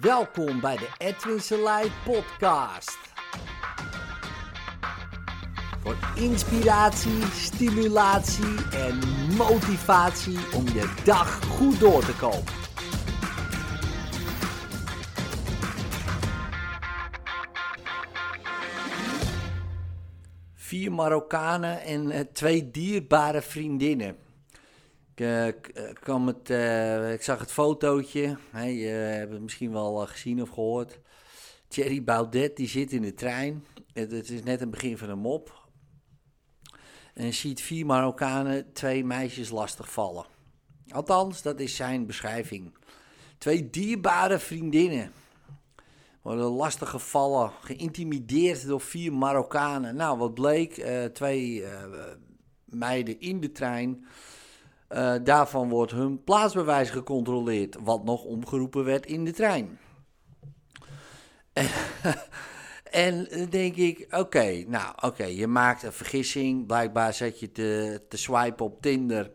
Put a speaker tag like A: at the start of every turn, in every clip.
A: Welkom bij de Edwin Selei podcast. Voor inspiratie, stimulatie en motivatie om je dag goed door te komen. Vier Marokkanen en eh, twee dierbare vriendinnen. Ik, eh, eh, het, eh, ik zag het fotootje. Hè, je hebt het misschien wel gezien of gehoord. Thierry Baudet die zit in de trein. Het, het is net een begin van een mop. En ziet vier Marokkanen twee meisjes lastig vallen. Althans, dat is zijn beschrijving. Twee dierbare vriendinnen worden lastig gevallen, geïntimideerd door vier Marokkanen. Nou, wat bleek? Twee meiden in de trein. Eh, daarvan wordt hun plaatsbewijs gecontroleerd, wat nog omgeroepen werd in de trein. en dan denk ik, oké, nou oké, je maakt een vergissing. Blijkbaar zat je te, te swipen op Tinder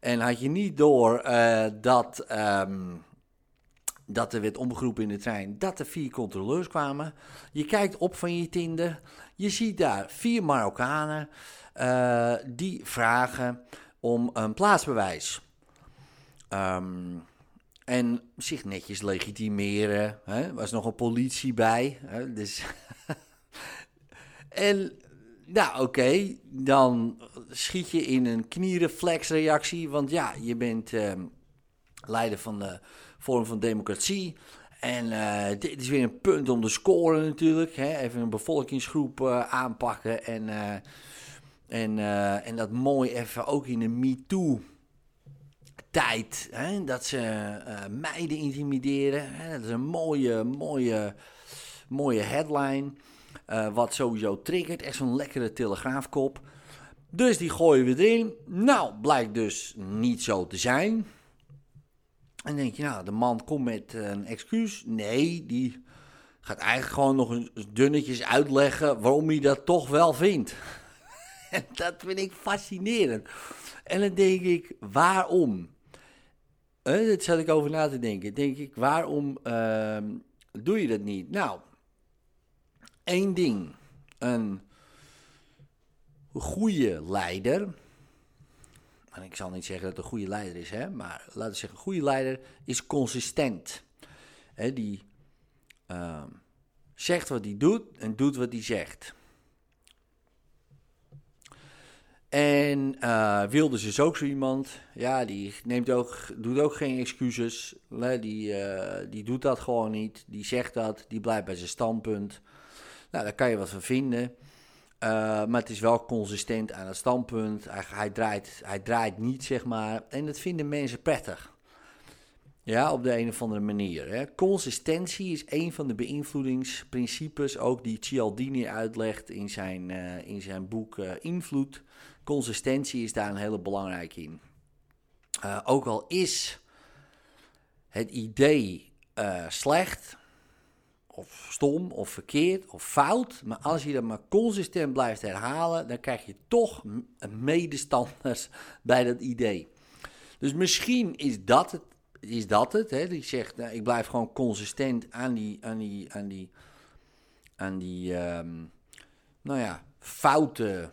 A: en had je niet door eh, dat, ehm, dat er werd omgeroepen in de trein dat er vier controleurs kwamen. Je kijkt op van je Tinder, je ziet daar vier Marokkanen eh, die vragen om een plaatsbewijs. Ehm, en zich netjes legitimeren. Hè? Er was nog een politie bij. Hè? Dus en, nou oké, dan schiet je in een kniereflexreactie. Want ja, je bent ehm, leider van de Forum van Democratie. En eh, dit is weer een punt om te scoren natuurlijk. Hè? Even een bevolkingsgroep eh, aanpakken en... en, eh, en dat mooi even ook in de MeToo-tijd. Dat ze eh, meiden intimideren. Hè, dat is een mooie, mooie, mooie headline. eh, wat sowieso triggert. Echt zo'n lekkere telegraafkop. Dus die gooien we erin. Nou, blijkt dus niet zo te zijn. En denk je, nou, de man komt met een excuus. Nee, die gaat eigenlijk gewoon nog eens dunnetjes uitleggen waarom hij dat toch wel vindt. Dat vind ik fascinerend. En dan denk ik, waarom? Dat zat ik over na te denken. Denk ik, waarom ehm, doe je dat niet? Nou, één ding. Een goede leider. En ik zal niet zeggen dat het een goede leider is, hè, maar laten we zeggen, een goede leider is consistent. Die ehm, zegt wat hij doet en doet wat hij zegt. En eh Wilders is ook zo iemand. Ja, die neemt ook, doet ook geen excuses. Die, eh, die doet dat gewoon niet. Die zegt dat. Die blijft bij zijn standpunt. Nou, daar kan je wat van vinden. Eh, maar het is wel consistent aan het standpunt. Hij, hij, draait, hij draait niet, zeg maar. En dat vinden mensen prettig. Ja, op de een of andere manier. Hè. Consistentie is een van de beïnvloedingsprincipes, ook die Cialdini uitlegt in zijn, in zijn boek eh, Invloed. Consistentie is daar een hele belangrijke in. Eh, ook al is het idee eh, slecht, of stom, of verkeerd, of fout, maar als je dat maar consistent blijft herhalen, dan krijg je toch medestanders bij dat idee. Dus misschien is dat het, is dat het hè? die zegt, nou, ik blijf gewoon consistent aan die, aan die, aan die, aan die ehm, nou ja, foute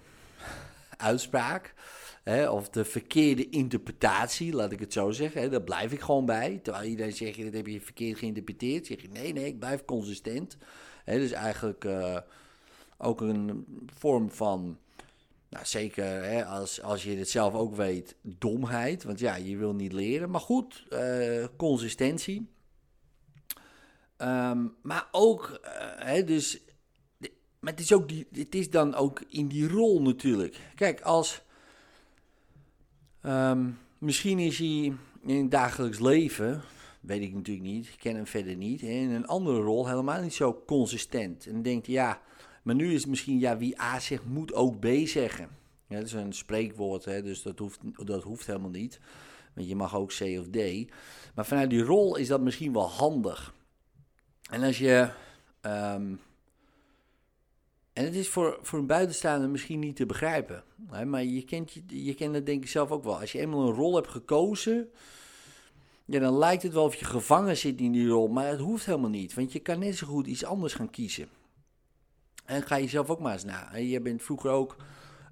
A: uitspraak. Hè, of de verkeerde interpretatie, laat ik het zo zeggen. Hè, daar blijf ik gewoon bij. Terwijl iedereen zegt, dat heb je verkeerd geïnterpreteerd. Zeg je, nee, nee, ik blijf consistent. Hè, dus eigenlijk eh, ook een vorm van, nou zeker hè, als, als je het zelf ook weet, domheid. Want ja, je wil niet leren. Maar goed, eh, consistentie. Ehm, maar ook, eh, hè, dus maar het is, ook die, het is dan ook in die rol natuurlijk. Kijk, als. ehm, misschien is hij in het dagelijks leven. Weet ik natuurlijk niet. Ik ken hem verder niet. In een andere rol helemaal niet zo consistent. En dan denkt hij, ja. Maar nu is het misschien, ja, wie A zegt, moet ook B zeggen. Dat is een spreekwoord, hè, dus dat hoeft, dat hoeft helemaal niet. Want je mag ook C of D. Maar vanuit die rol is dat misschien wel handig. En als je. ehm, en het is voor, voor een buitenstaander misschien niet te begrijpen. Hè, maar je kent, je, je kent het denk ik zelf ook wel. Als je eenmaal een rol hebt gekozen, ja, dan lijkt het wel of je gevangen zit in die rol, maar het hoeft helemaal niet. Want je kan net zo goed iets anders gaan kiezen. En ga je zelf ook maar eens na. Je bent vroeger ook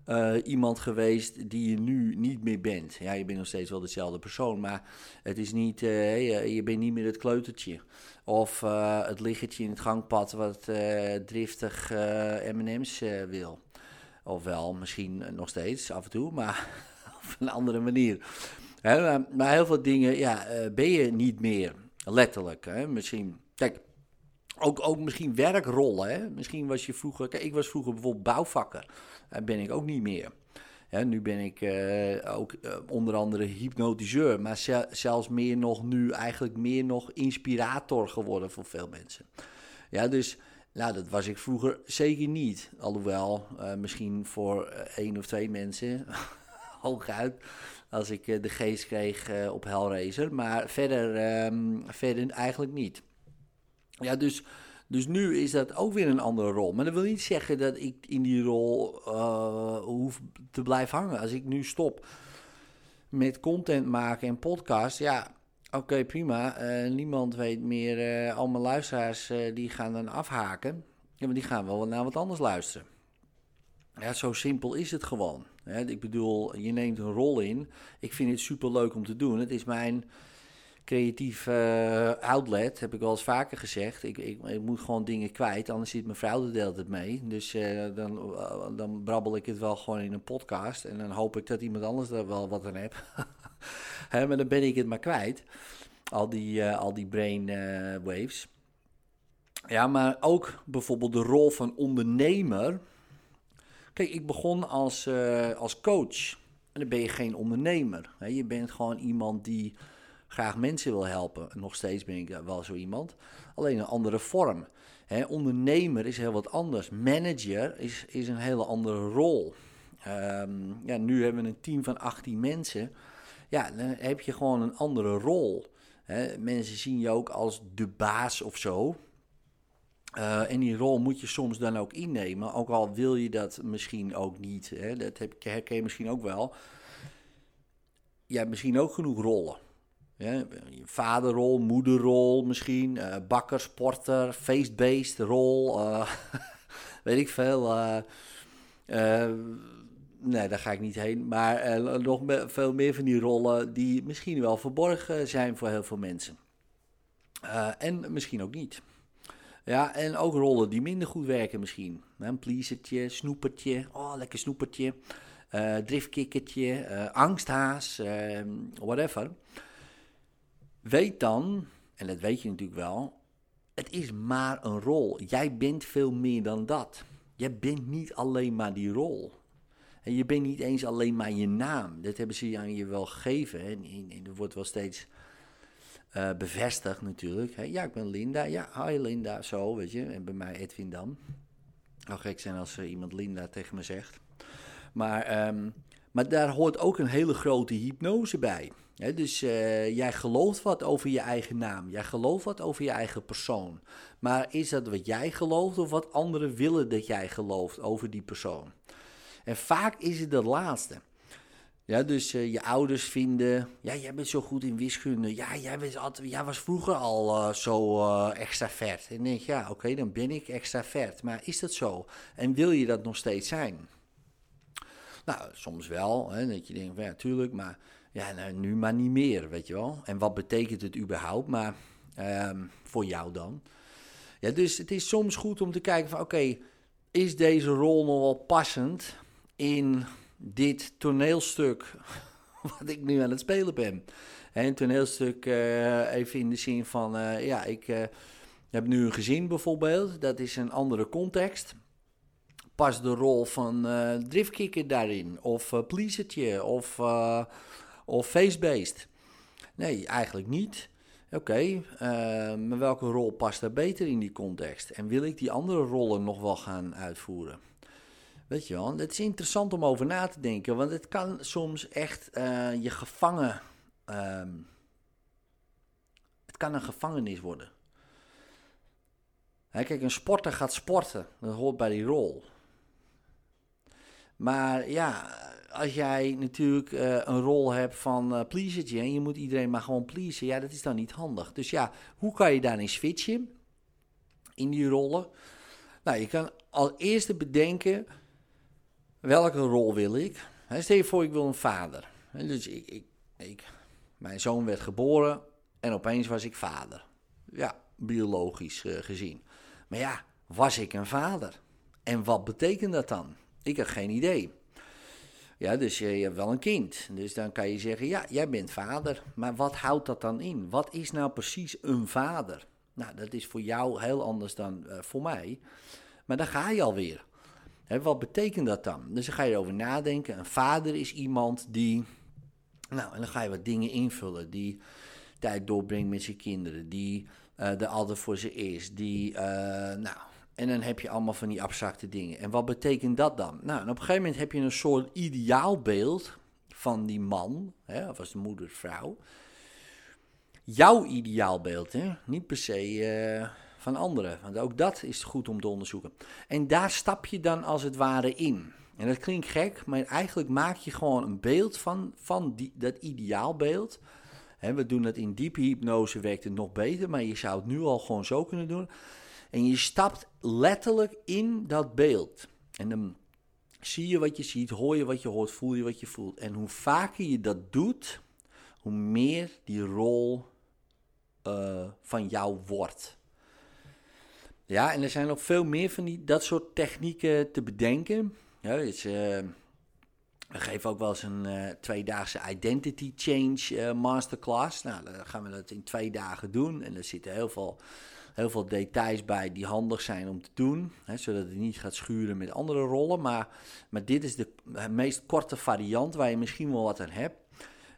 A: uh, iemand geweest die je nu niet meer bent. Ja, je bent nog steeds wel dezelfde persoon, maar het is niet, uh, je bent niet meer het kleutertje. Of het liggertje in het gangpad wat driftig M&M's wil. Ofwel, misschien nog steeds, af en toe, maar op een andere manier. Maar heel veel dingen ja, ben je niet meer, letterlijk. Hè? Misschien, kijk, ook, ook misschien werkrollen. Hè? Misschien was je vroeger, kijk, ik was vroeger bijvoorbeeld bouwvakker. Dat ben ik ook niet meer. nu ben ik uh, ook uh, onder andere hypnotiseur, maar zelfs meer nog nu eigenlijk meer nog inspirator geworden voor veel mensen. Ja, dus nou, dat was ik vroeger zeker niet. Alhoewel, uh, misschien voor één of twee mensen, hooguit, als ik de geest kreeg op Hellraiser. Maar verder, um, verder eigenlijk niet. Ja, dus, dus nu is dat ook weer een andere rol. Maar dat wil niet zeggen dat ik in die rol uh, hoef te blijven hangen. Als ik nu stop met content maken en podcast, ja, oké, prima. Uh, niemand weet meer, uh, al mijn luisteraars die gaan dan afhaken. Ja, maar die gaan wel naar wat anders luisteren. Ja, zo simpel is het gewoon. ik bedoel, je neemt een rol in. Ik vind het super leuk om te doen. Het is mijn creatief uh, outlet, heb ik wel eens vaker gezegd. Ik, ik, ik, moet gewoon dingen kwijt, anders zit mijn vrouw de hele tijd mee. Dus uh, dan, uh, dan brabbel ik het wel gewoon in een podcast. En dan hoop ik dat iemand anders er wel wat aan heeft. maar dan ben ik het maar kwijt. Al die, al die brain waves. Ja, maar ook bijvoorbeeld de rol van ondernemer. Kijk, ik begon als, als coach. En dan ben je geen ondernemer. Je bent gewoon iemand die graag mensen wil helpen. Nog steeds ben ik wel zo iemand. Alleen een andere vorm. ondernemer is heel wat anders. Manager is, is een hele andere rol. Um, ja, nu hebben we een team van 18 mensen. Ja, dan heb je gewoon een andere rol. mensen zien je ook als de baas of zo. Uh, en die rol moet je soms dan ook innemen. Ook al wil je dat misschien ook niet. Dat heb, herken je misschien ook wel. Je hebt misschien ook genoeg rollen. Ja, vaderrol, moederrol misschien, uh, bakker, sporter, feestbeest rol, uh, weet ik veel. Uh, nee, daar ga ik niet heen. Maar nog veel meer van die rollen die misschien wel verborgen zijn voor heel veel mensen. en misschien ook niet. Ja, en ook rollen die minder goed werken misschien. Een pleasertje, snoepertje, oh lekker snoepertje, driftkikkertje, angsthaas, whatever. Weet dan, en dat weet je natuurlijk wel, het is maar een rol. Jij bent veel meer dan dat. Jij bent niet alleen maar die rol. En je bent niet eens alleen maar je naam. Dat hebben ze aan je wel gegeven. En, dat wordt wel steeds uh, bevestigd natuurlijk. Ja, ik ben Linda. Ja, hi Linda. Zo, weet je. En bij mij Edwin dan. Zou gek zijn als uh, iemand Linda tegen me zegt. Maar, um, maar daar hoort ook een hele grote hypnose bij dus uh, jij gelooft wat over je eigen naam. Jij gelooft wat over je eigen persoon. Maar is dat wat jij gelooft of wat anderen willen dat jij gelooft over die persoon? En vaak is het dat laatste. Ja, dus uh, je ouders vinden, ja, jij bent zo goed in wiskunde. Ja, jij, bent altijd, was vroeger al uh, zo extravert. En dan denk je, ja, oké, dan ben ik extravert. Maar is dat zo? En wil je dat nog steeds zijn? Nou, soms wel. Hè, dat je denkt, ja, tuurlijk, maar ja, nou, nu maar niet meer, weet je wel. En wat betekent het überhaupt, maar um, voor jou dan? Ja, dus het is soms goed om te kijken van, oké, is deze rol nog wel passend in dit toneelstuk wat ik nu aan het spelen ben? En een toneelstuk uh, even in de zin van, uh, ja, ik uh, heb nu een gezin bijvoorbeeld, dat is een andere context past de rol van uh, driftkikker daarin? Of uh, pleasertje? Of of face-based? Nee, eigenlijk niet. Oké, eh, maar welke rol past daar beter in die context? En wil ik die andere rollen nog wel gaan uitvoeren? Weet je het is interessant om over na te denken, want het kan soms echt uh, je gevangen. Uh, het kan een gevangenis worden. kijk, een sporter gaat sporten, dat hoort bij die rol. Maar ja, als jij natuurlijk eh, een rol hebt van uh, pleasertje en je moet iedereen maar gewoon pleasen, ja, dat is dan niet handig. Dus ja, hoe kan je daarin switchen in die rollen? Nou, je kan als eerste bedenken welke rol wil ik. stel je voor, ik wil een vader. dus ik, ik, ik, mijn zoon werd geboren en opeens was ik vader. Ja, biologisch uh, gezien. Maar ja, was ik een vader? En wat betekent dat dan? Ik had geen idee. Ja, dus je hebt wel een kind. Dus dan kan je zeggen, ja, jij bent vader. Maar wat houdt dat dan in? Wat is nou precies een vader? Nou, dat is voor jou heel anders dan uh, voor mij. Maar dan ga je alweer. Hè, wat betekent dat dan? Dus dan ga je erover nadenken. Een vader is iemand die... Nou, en dan ga je wat dingen invullen. Die tijd doorbrengt met zijn kinderen. Die uh, er altijd voor ze is. Die, uh, nou, en dan heb je allemaal van die abstracte dingen. En wat betekent dat dan? Nou, en op een gegeven moment heb je een soort ideaalbeeld van die man, hè, of als de moeder, vrouw. Jouw ideaalbeeld, hè? niet per se uh, van anderen. Want ook dat is goed om te onderzoeken. En daar stap je dan als het ware in. En dat klinkt gek, maar eigenlijk maak je gewoon een beeld van, van die, dat ideaalbeeld. We doen dat in diepe hypnose, werkt het nog beter, maar je zou het nu al gewoon zo kunnen doen. En je stapt letterlijk in dat beeld. En dan zie je wat je ziet, hoor je wat je hoort, voel je wat je voelt. En hoe vaker je dat doet, hoe meer die rol uh, van jou wordt. Ja, en er zijn nog veel meer van die, dat soort technieken te bedenken. Dus, uh, we geven ook wel eens een uh, tweedaagse identity change masterclass. Nou, dan gaan we dat in twee dagen doen. En er zitten heel veel heel veel details bij die handig zijn om te doen. Hè, zodat het niet gaat schuren met andere rollen. Maar, maar dit is de meest korte variant waar je misschien wel wat aan hebt.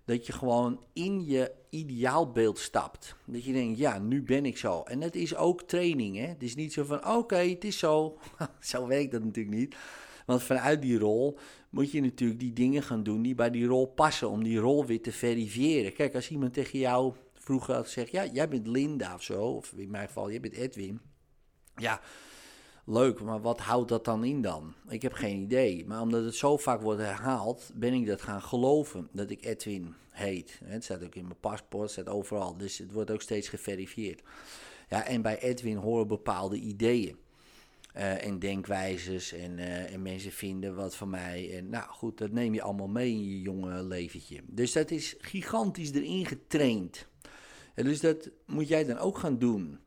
A: Dat je gewoon in je ideaalbeeld stapt. Dat je denkt, ja, nu ben ik zo. En dat is ook training. Hè? Het is niet zo van, oké, het is zo. zo werkt dat natuurlijk niet. Want vanuit die rol moet je natuurlijk die dingen gaan doen die bij die rol passen. Om die rol weer te verifiëren. Kijk, als iemand tegen jou vroeger had gezegd, ja, jij bent Linda of zo, of in mijn geval, jij bent Edwin. Ja, leuk, maar wat houdt dat dan in dan? Ik heb geen idee. Maar omdat het zo vaak wordt herhaald, ben ik dat gaan geloven, dat ik Edwin heet. Het staat ook in mijn paspoort, het staat overal, dus het wordt ook steeds geverifieerd. Ja, en bij Edwin horen bepaalde ideeën. Uh, en denkwijzes en, uh, en mensen vinden wat van mij. En nou goed, dat neem je allemaal mee in je jonge leventje. Dus dat is gigantisch erin getraind dus dat moet jij dan ook gaan doen.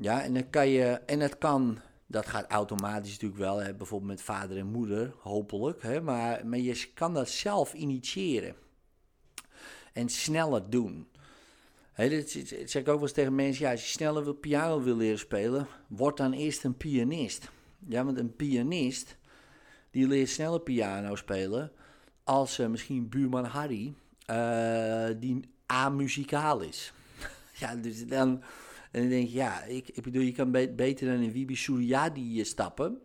A: Ja, en dan kan je, en het kan, dat gaat automatisch natuurlijk wel, hè, bijvoorbeeld met vader en moeder, hopelijk. Hè, maar, maar je kan dat zelf initiëren. En sneller doen. Dat zeg ik ook wel eens tegen mensen, ja, als je sneller wil, piano wil leren spelen, word dan eerst een pianist. Ja, want een pianist, die leert sneller piano spelen als uh, misschien buurman Harry, uh, die amuzikaal is. ja, dus dan, dan denk je, ja, ik, ik bedoel, je kan beter dan Wibi Suryadi eh, stappen.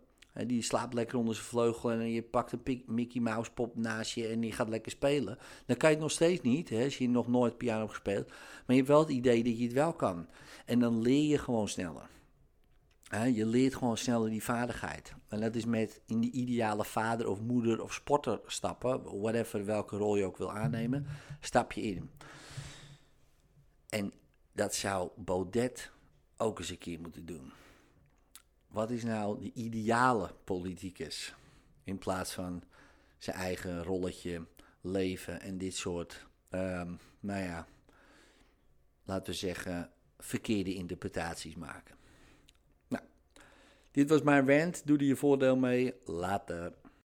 A: die slaapt lekker onder zijn vleugel en je pakt een Mickey Mouse pop naast je en die gaat lekker spelen. Dan kan je het nog steeds niet, hè, als je nog nooit piano hebt gespeeld. Maar je hebt wel het idee dat je het wel kan. En dan leer je gewoon sneller. je leert gewoon sneller die vaardigheid. En dat is met in die ideale vader of moeder of sporter stappen, whatever welke rol je ook wil aannemen, stap je in. En dat zou Baudet ook eens een keer moeten doen. Wat is nou de ideale politicus? In plaats van zijn eigen rolletje leven en dit soort, um, nou ja, laten we zeggen, verkeerde interpretaties maken. Nou, dit was mijn rant. Doe er je voordeel mee. Later.